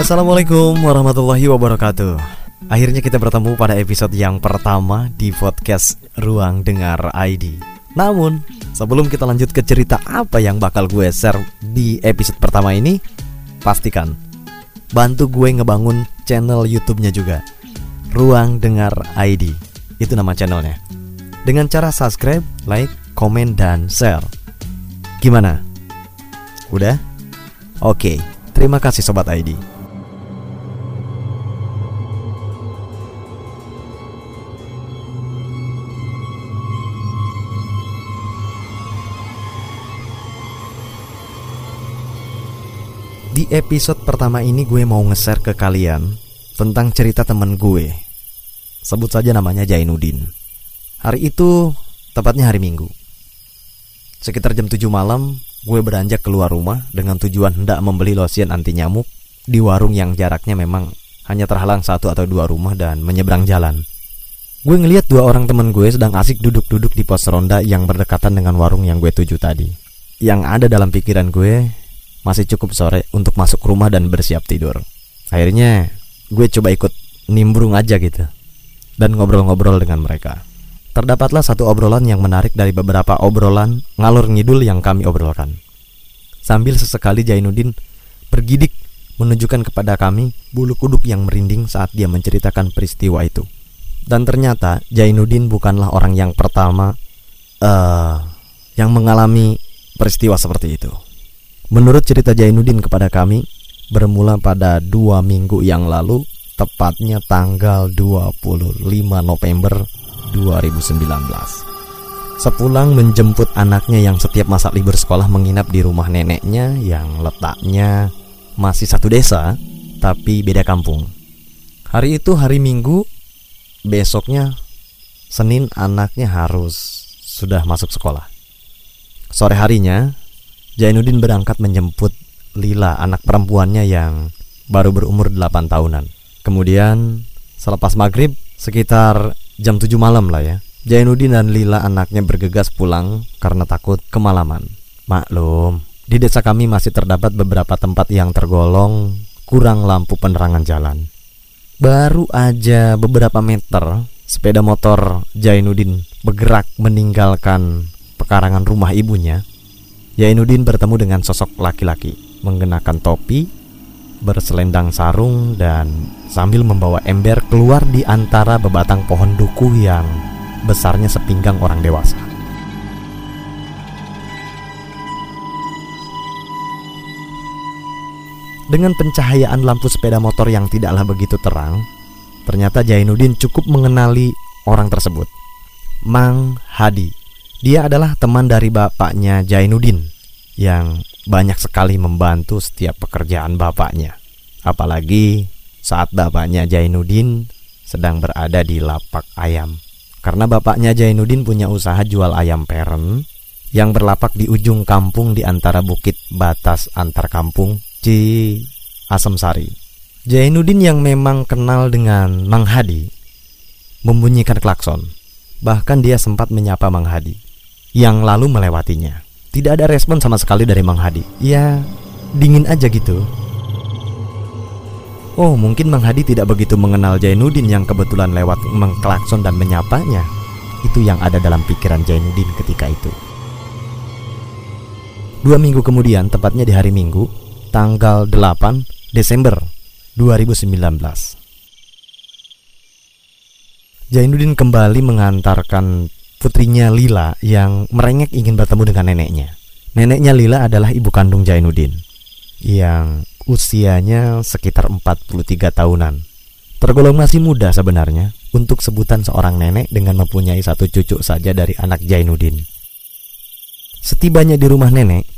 Assalamualaikum warahmatullahi wabarakatuh. Akhirnya kita bertemu pada episode yang pertama di podcast Ruang Dengar ID Namun sebelum kita lanjut ke cerita apa yang bakal gue share di episode pertama ini Pastikan bantu gue ngebangun channel YouTube-nya juga. Ruang Dengar ID Itu nama channelnya. Dengan cara subscribe, like, komen, dan share. Gimana? Udah? Oke, terima kasih Sobat ID Di episode pertama ini gue mau nge-share ke kalian tentang cerita temen gue. Sebut saja namanya Jainuddin. Hari itu tepatnya hari Minggu. Sekitar jam 7 malam, gue beranjak keluar rumah dengan tujuan hendak membeli lotion anti nyamuk di warung yang jaraknya memang hanya terhalang satu atau dua rumah dan menyeberang jalan. Gue ngeliat dua orang temen gue sedang asik duduk-duduk di pos ronda yang berdekatan dengan warung yang gue tuju tadi. Yang ada dalam pikiran gue, masih cukup sore untuk masuk rumah dan bersiap tidur. Akhirnya gue coba ikut nimbrung aja gitu dan ngobrol-ngobrol dengan mereka. Terdapatlah satu obrolan yang menarik dari beberapa obrolan ngalur ngidul yang kami obrolkan. Sambil sesekali Jainuddin bergidik menunjukkan kepada kami bulu kuduk yang merinding saat dia menceritakan peristiwa itu. Dan ternyata Jainuddin bukanlah orang yang pertama uh, yang mengalami peristiwa seperti itu. Menurut cerita Jainuddin kepada kami, bermula pada dua minggu yang lalu, tepatnya tanggal 25 November 2019. Sepulang menjemput anaknya yang setiap masa libur sekolah menginap di rumah neneknya yang letaknya masih satu desa, tapi beda kampung. Hari itu hari Minggu, besoknya Senin anaknya harus sudah masuk sekolah. Sore harinya, Jainuddin berangkat menjemput Lila, anak perempuannya yang baru berumur 8 tahunan. Kemudian selepas maghrib sekitar jam 7 malam lah ya. Jainuddin dan Lila anaknya bergegas pulang karena takut kemalaman. Maklum, di desa kami masih terdapat beberapa tempat yang tergolong kurang lampu penerangan jalan. Baru aja beberapa meter, sepeda motor Jainuddin bergerak meninggalkan pekarangan rumah ibunya Jainuddin bertemu dengan sosok laki-laki mengenakan topi, berselendang sarung dan sambil membawa ember keluar di antara bebatang pohon duku yang besarnya sepinggang orang dewasa. Dengan pencahayaan lampu sepeda motor yang tidaklah begitu terang, ternyata Jainuddin cukup mengenali orang tersebut. Mang Hadi dia adalah teman dari bapaknya Jainuddin yang banyak sekali membantu setiap pekerjaan bapaknya. Apalagi saat bapaknya Jainuddin sedang berada di lapak ayam. Karena bapaknya Jainuddin punya usaha jual ayam peren yang berlapak di ujung kampung di antara bukit batas antar kampung Ci Asem Sari. Jainuddin yang memang kenal dengan Mang Hadi membunyikan klakson. Bahkan dia sempat menyapa Mang Hadi yang lalu melewatinya. Tidak ada respon sama sekali dari Mang Hadi. Ya, dingin aja gitu. Oh, mungkin Mang Hadi tidak begitu mengenal Jainuddin yang kebetulan lewat mengklakson dan menyapanya. Itu yang ada dalam pikiran Jainuddin ketika itu. Dua minggu kemudian, tepatnya di hari Minggu, tanggal 8 Desember 2019. Jainuddin kembali mengantarkan putrinya Lila yang merengek ingin bertemu dengan neneknya. Neneknya Lila adalah ibu kandung Jainuddin yang usianya sekitar 43 tahunan. Tergolong masih muda sebenarnya untuk sebutan seorang nenek dengan mempunyai satu cucu saja dari anak Jainuddin. Setibanya di rumah nenek,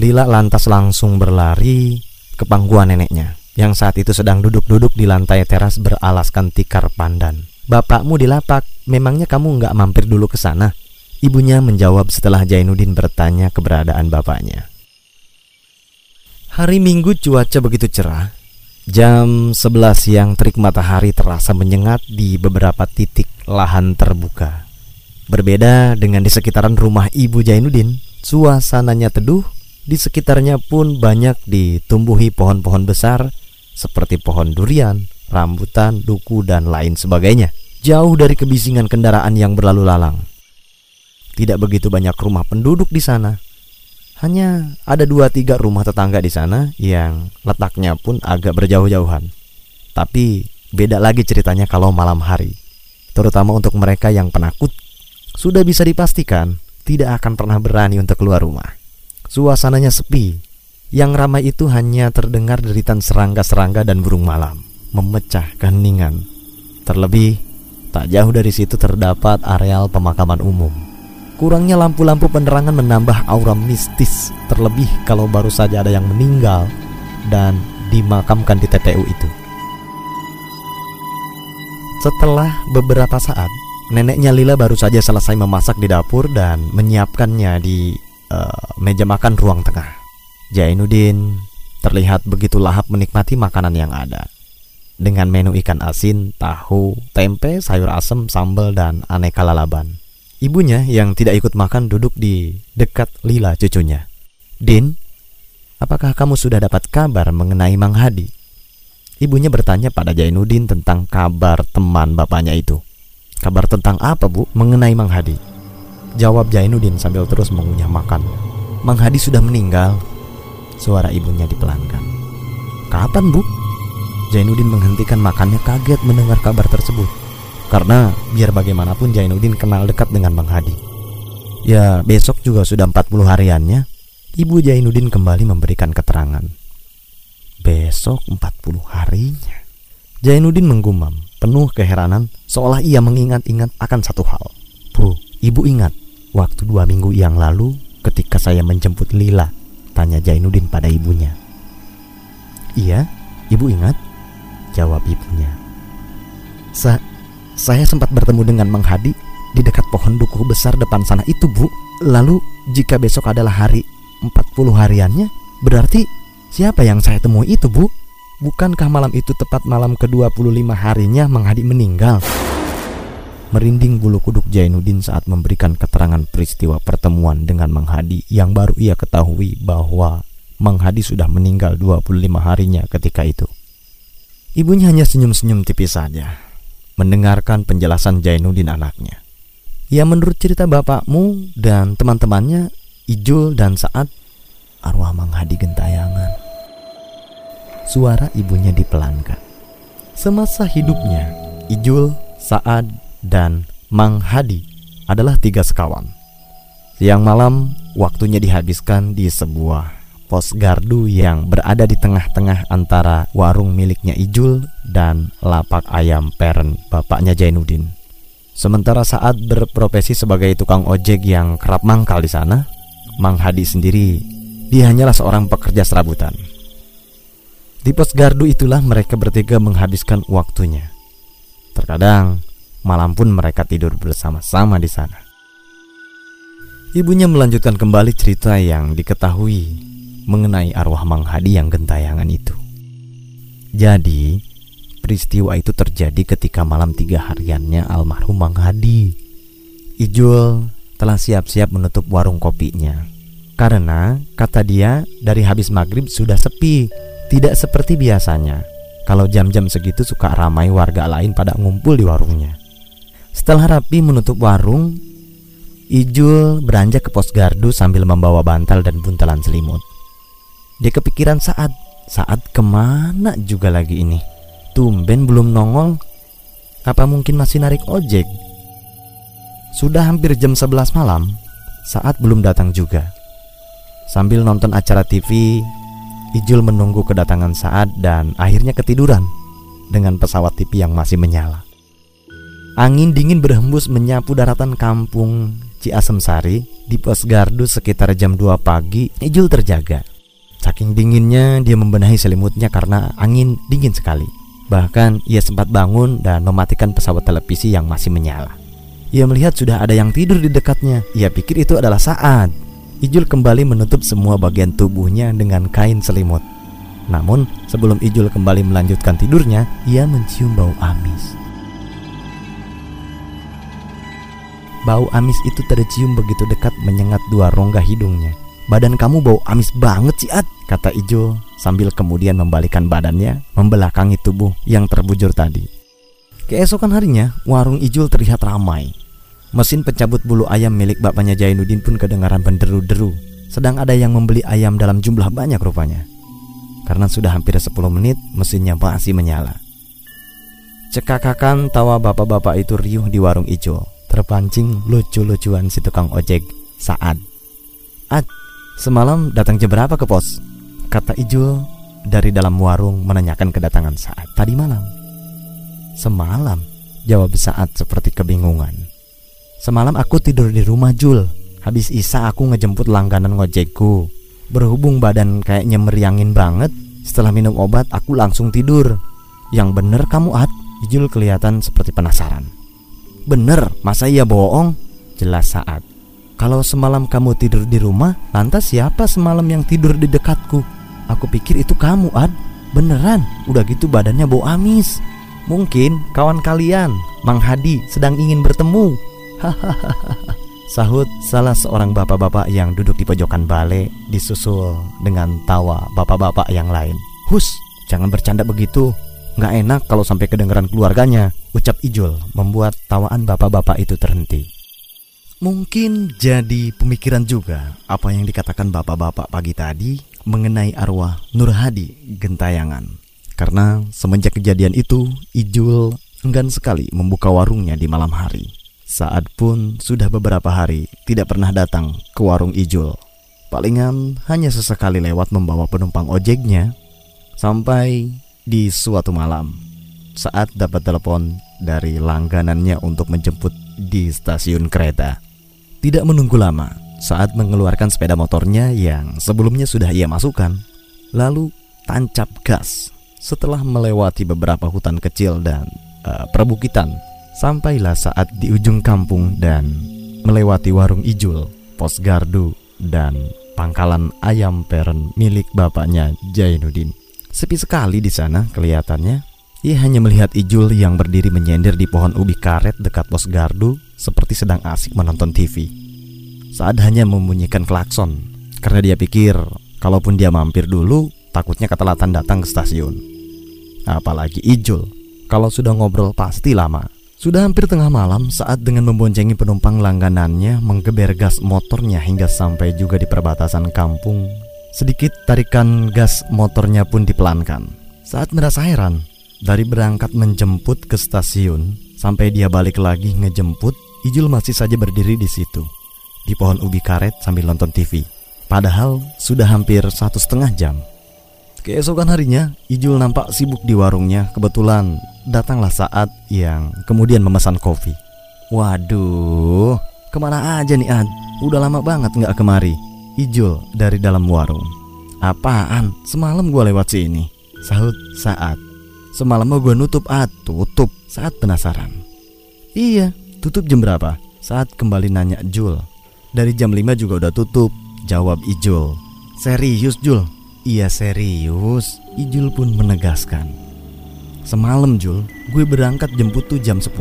Lila lantas langsung berlari ke pangkuan neneknya yang saat itu sedang duduk-duduk di lantai teras beralaskan tikar pandan. Bapakmu di lapak, memangnya kamu nggak mampir dulu ke sana? Ibunya menjawab setelah Jainuddin bertanya keberadaan bapaknya. Hari Minggu cuaca begitu cerah. Jam 11 siang terik matahari terasa menyengat di beberapa titik lahan terbuka. Berbeda dengan di sekitaran rumah ibu Jainuddin, suasananya teduh, di sekitarnya pun banyak ditumbuhi pohon-pohon besar seperti pohon durian, rambutan, duku, dan lain sebagainya. Jauh dari kebisingan kendaraan yang berlalu lalang. Tidak begitu banyak rumah penduduk di sana. Hanya ada dua tiga rumah tetangga di sana yang letaknya pun agak berjauh-jauhan. Tapi beda lagi ceritanya kalau malam hari. Terutama untuk mereka yang penakut. Sudah bisa dipastikan tidak akan pernah berani untuk keluar rumah. Suasananya sepi. Yang ramai itu hanya terdengar deritan serangga-serangga dan burung malam memecah keheningan. Terlebih, tak jauh dari situ terdapat areal pemakaman umum. Kurangnya lampu-lampu penerangan menambah aura mistis, terlebih kalau baru saja ada yang meninggal dan dimakamkan di TPU itu. Setelah beberapa saat, neneknya Lila baru saja selesai memasak di dapur dan menyiapkannya di uh, meja makan ruang tengah. Jainuddin terlihat begitu lahap menikmati makanan yang ada. Dengan menu ikan asin, tahu, tempe, sayur asem, sambal, dan aneka lalaban. Ibunya yang tidak ikut makan duduk di dekat Lila cucunya. Din, apakah kamu sudah dapat kabar mengenai Mang Hadi? Ibunya bertanya pada Jainuddin tentang kabar teman bapaknya itu. Kabar tentang apa bu mengenai Mang Hadi? Jawab Jainuddin sambil terus mengunyah makan. Mang Hadi sudah meninggal, Suara ibunya dipelankan. Kapan bu? Jainuddin menghentikan makannya kaget mendengar kabar tersebut. Karena biar bagaimanapun Jainuddin kenal dekat dengan Bang Hadi. Ya besok juga sudah 40 hariannya. Ibu Jainuddin kembali memberikan keterangan. Besok 40 harinya. Jainuddin menggumam, penuh keheranan, seolah ia mengingat-ingat akan satu hal. Bu, ibu ingat, waktu dua minggu yang lalu ketika saya menjemput Lila Tanya Jainuddin pada ibunya. Iya, ibu ingat? Jawab ibunya. Sa saya sempat bertemu dengan Mang Hadi di dekat pohon duku besar depan sana itu, Bu. Lalu jika besok adalah hari 40 hariannya, berarti siapa yang saya temui itu, Bu? Bukankah malam itu tepat malam ke-25 harinya Mang Hadi meninggal? Merinding bulu kuduk Jainuddin saat memberikan keterangan peristiwa pertemuan dengan Mang Hadi yang baru ia ketahui bahwa Mang Hadi sudah meninggal 25 harinya ketika itu. Ibunya hanya senyum-senyum tipis saja mendengarkan penjelasan Jainuddin anaknya. Ya menurut cerita bapakmu dan teman-temannya, Ijul dan saat arwah Mang Hadi gentayangan. Suara ibunya dipelankan. Semasa hidupnya, Ijul, Saad, dan Mang Hadi adalah tiga sekawan. Siang malam, waktunya dihabiskan di sebuah pos gardu yang berada di tengah-tengah antara warung miliknya Ijul dan lapak ayam peren bapaknya Jainuddin. Sementara saat berprofesi sebagai tukang ojek yang kerap mangkal di sana, Mang Hadi sendiri dia hanyalah seorang pekerja serabutan. Di pos gardu itulah mereka bertiga menghabiskan waktunya. Terkadang Malam pun mereka tidur bersama-sama di sana. Ibunya melanjutkan kembali cerita yang diketahui mengenai arwah Mang Hadi yang gentayangan itu. Jadi, peristiwa itu terjadi ketika malam tiga hariannya almarhum Mang Hadi. Ijul telah siap-siap menutup warung kopinya. Karena, kata dia, dari habis maghrib sudah sepi, tidak seperti biasanya. Kalau jam-jam segitu suka ramai warga lain pada ngumpul di warungnya. Setelah rapi menutup warung, Ijul beranjak ke pos gardu sambil membawa bantal dan buntalan selimut. Dia kepikiran saat, saat ke mana juga lagi ini? Tumben belum nongol. Apa mungkin masih narik ojek? Sudah hampir jam 11 malam, saat belum datang juga. Sambil nonton acara TV, Ijul menunggu kedatangan saat dan akhirnya ketiduran dengan pesawat TV yang masih menyala. Angin dingin berhembus menyapu daratan kampung Ciasem Sari di pos gardu sekitar jam 2 pagi. Ijul terjaga. Saking dinginnya dia membenahi selimutnya karena angin dingin sekali. Bahkan ia sempat bangun dan mematikan pesawat televisi yang masih menyala. Ia melihat sudah ada yang tidur di dekatnya. Ia pikir itu adalah saat. Ijul kembali menutup semua bagian tubuhnya dengan kain selimut. Namun, sebelum Ijul kembali melanjutkan tidurnya, ia mencium bau amis. Bau amis itu tercium begitu dekat menyengat dua rongga hidungnya. Badan kamu bau amis banget sih Ad. Kata Ijul sambil kemudian membalikan badannya membelakangi tubuh yang terbujur tadi. Keesokan harinya, warung Ijul terlihat ramai. Mesin pencabut bulu ayam milik bapaknya Jainuddin pun kedengaran menderu-deru Sedang ada yang membeli ayam dalam jumlah banyak rupanya. Karena sudah hampir 10 menit mesinnya masih menyala. Cekakakan tawa bapak-bapak itu riuh di warung Ijul Terpancing lucu-lucuan si tukang ojek saat Ad, semalam datang jam berapa ke pos? Kata Ijul dari dalam warung menanyakan kedatangan saat tadi malam. Semalam, jawab saat seperti kebingungan. Semalam aku tidur di rumah Jul. Habis Isa aku ngejemput langganan ngojekku. Berhubung badan kayaknya meriangin banget, setelah minum obat aku langsung tidur. Yang bener kamu Ad? Ijul kelihatan seperti penasaran. Bener, masa iya bohong? Jelas saat. Kalau semalam kamu tidur di rumah, lantas siapa semalam yang tidur di dekatku? Aku pikir itu kamu, Ad. Beneran, udah gitu badannya bau amis. Mungkin kawan kalian, Mang Hadi, sedang ingin bertemu. Hahaha. Sahut salah seorang bapak-bapak yang duduk di pojokan balai disusul dengan tawa bapak-bapak yang lain. Hus, jangan bercanda begitu. Nggak enak kalau sampai kedengeran keluarganya, ucap Ijul membuat tawaan bapak-bapak itu terhenti. Mungkin jadi pemikiran juga apa yang dikatakan bapak-bapak pagi tadi mengenai arwah Nur Hadi Gentayangan. Karena semenjak kejadian itu, Ijul enggan sekali membuka warungnya di malam hari. Saat pun sudah beberapa hari tidak pernah datang ke warung Ijul. Palingan hanya sesekali lewat membawa penumpang ojeknya sampai di suatu malam saat dapat telepon dari langganannya untuk menjemput di stasiun kereta. Tidak menunggu lama, saat mengeluarkan sepeda motornya yang sebelumnya sudah ia masukkan, lalu tancap gas setelah melewati beberapa hutan kecil dan uh, perbukitan. Sampailah saat di ujung kampung dan melewati warung Ijul, pos gardu, dan pangkalan ayam peren milik bapaknya Jainuddin. Sepi sekali di sana kelihatannya. Ia hanya melihat Ijul yang berdiri menyender di pohon ubi karet dekat pos gardu seperti sedang asik menonton TV. Saat hanya membunyikan klakson karena dia pikir kalaupun dia mampir dulu takutnya ketelatan datang ke stasiun. Apalagi Ijul, kalau sudah ngobrol pasti lama. Sudah hampir tengah malam saat dengan memboncengi penumpang langganannya menggeber gas motornya hingga sampai juga di perbatasan kampung. Sedikit tarikan gas motornya pun dipelankan. Saat merasa heran, dari berangkat menjemput ke stasiun sampai dia balik lagi ngejemput, Ijul masih saja berdiri di situ di pohon ubi karet sambil nonton TV. Padahal sudah hampir satu setengah jam. Keesokan harinya, Ijul nampak sibuk di warungnya. Kebetulan datanglah saat yang kemudian memesan kopi. Waduh, ke mana aja nih Ad? Udah lama banget nggak kemari. Ijul dari dalam warung. Apaan? Semalam gue lewat sini. Sahut saat. Semalam mau gue nutup Ad. Tutup. Saat penasaran. Iya, tutup jam berapa? Saat kembali nanya Jul. Dari jam 5 juga udah tutup. Jawab Ijul. Serius Jul? Iya serius. Ijul pun menegaskan. Semalam Jul, gue berangkat jemput tuh jam 10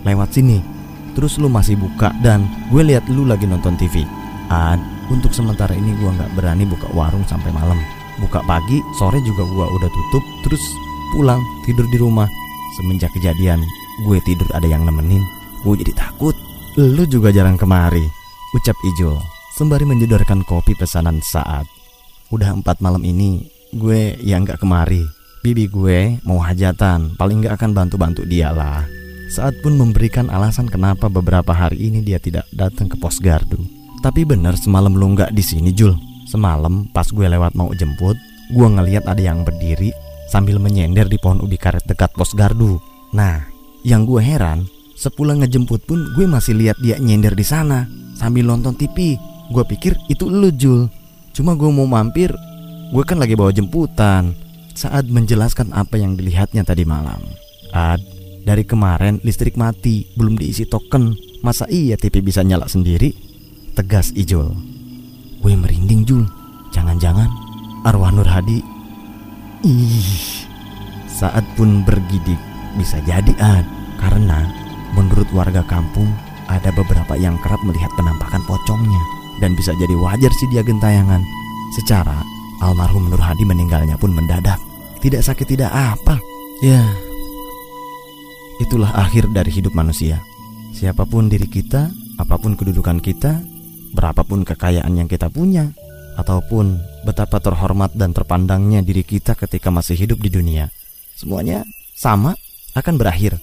Lewat sini Terus lu masih buka dan gue lihat lu lagi nonton TV Ad, untuk sementara ini gue nggak berani buka warung sampai malam Buka pagi, sore juga gue udah tutup Terus pulang, tidur di rumah Semenjak kejadian, gue tidur ada yang nemenin Gue jadi takut Lu juga jarang kemari Ucap Ijul Sembari menjedorkan kopi pesanan saat Udah empat malam ini Gue yang nggak kemari Bibi gue mau hajatan, paling gak akan bantu-bantu dia lah. Saat pun memberikan alasan kenapa beberapa hari ini dia tidak datang ke pos gardu. Tapi bener semalam lu nggak di sini Jul. Semalam pas gue lewat mau jemput, gue ngeliat ada yang berdiri sambil menyender di pohon ubi karet dekat pos gardu. Nah, yang gue heran, sepulang ngejemput pun gue masih lihat dia nyender di sana sambil nonton TV. Gue pikir itu lu Jul. Cuma gue mau mampir, gue kan lagi bawa jemputan saat menjelaskan apa yang dilihatnya tadi malam. Ad, dari kemarin listrik mati, belum diisi token. Masa iya TV bisa nyala sendiri? Tegas Ijul. Gue merinding Jul. Jangan-jangan arwah Nur Hadi. Ih. Saat pun bergidik bisa jadi Ad. Karena menurut warga kampung ada beberapa yang kerap melihat penampakan pocongnya. dan bisa jadi wajar sih dia gentayangan. Secara almarhum Nur Hadi meninggalnya pun mendadak, tidak sakit tidak apa. Ya, itulah akhir dari hidup manusia. Siapa pun diri kita, apa pun kedudukan kita, berapapun kekayaan yang kita punya, ataupun betapa terhormat dan terpandangnya diri kita ketika masih hidup di dunia, semuanya sama akan berakhir.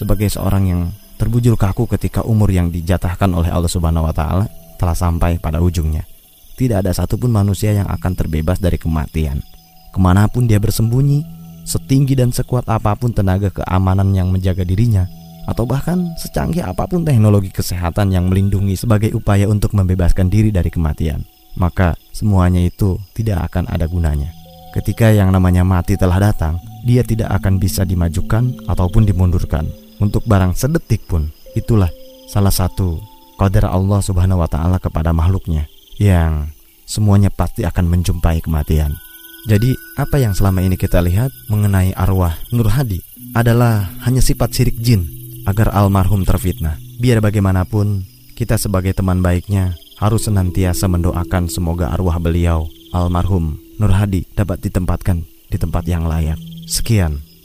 Sebagai seorang yang terbujur kaku ketika umur yang dijatahkan oleh Allah Subhanahu wa taala telah sampai pada ujungnya. Tidak ada satupun manusia yang akan terbebas dari kematian. Ke mana pun dia bersembunyi, setinggi dan sekuat apa pun tenaga keamanan yang menjaga dirinya, atau bahkan secanggih apa pun teknologi kesehatan yang melindungi sebagai upaya untuk membebaskan diri dari kematian, maka semuanya itu tidak akan ada gunanya. Ketika yang namanya mati telah datang, dia tidak akan bisa dimajukan ataupun dimundurkan untuk barang sedetik pun. Itulah salah satu qadar Allah Subhanahu wa taala kepada makhluknya yang semuanya pasti akan menjumpai kematian. Jadi, apa yang selama ini kita lihat mengenai arwah Nur Hadi adalah hanya sifat sirik jin agar almarhum terfitnah. Biar bagaimanapun, kita sebagai teman baiknya harus senantiasa mendoakan semoga arwah beliau almarhum Nur Hadi dapat ditempatkan di tempat yang layak. Sekian.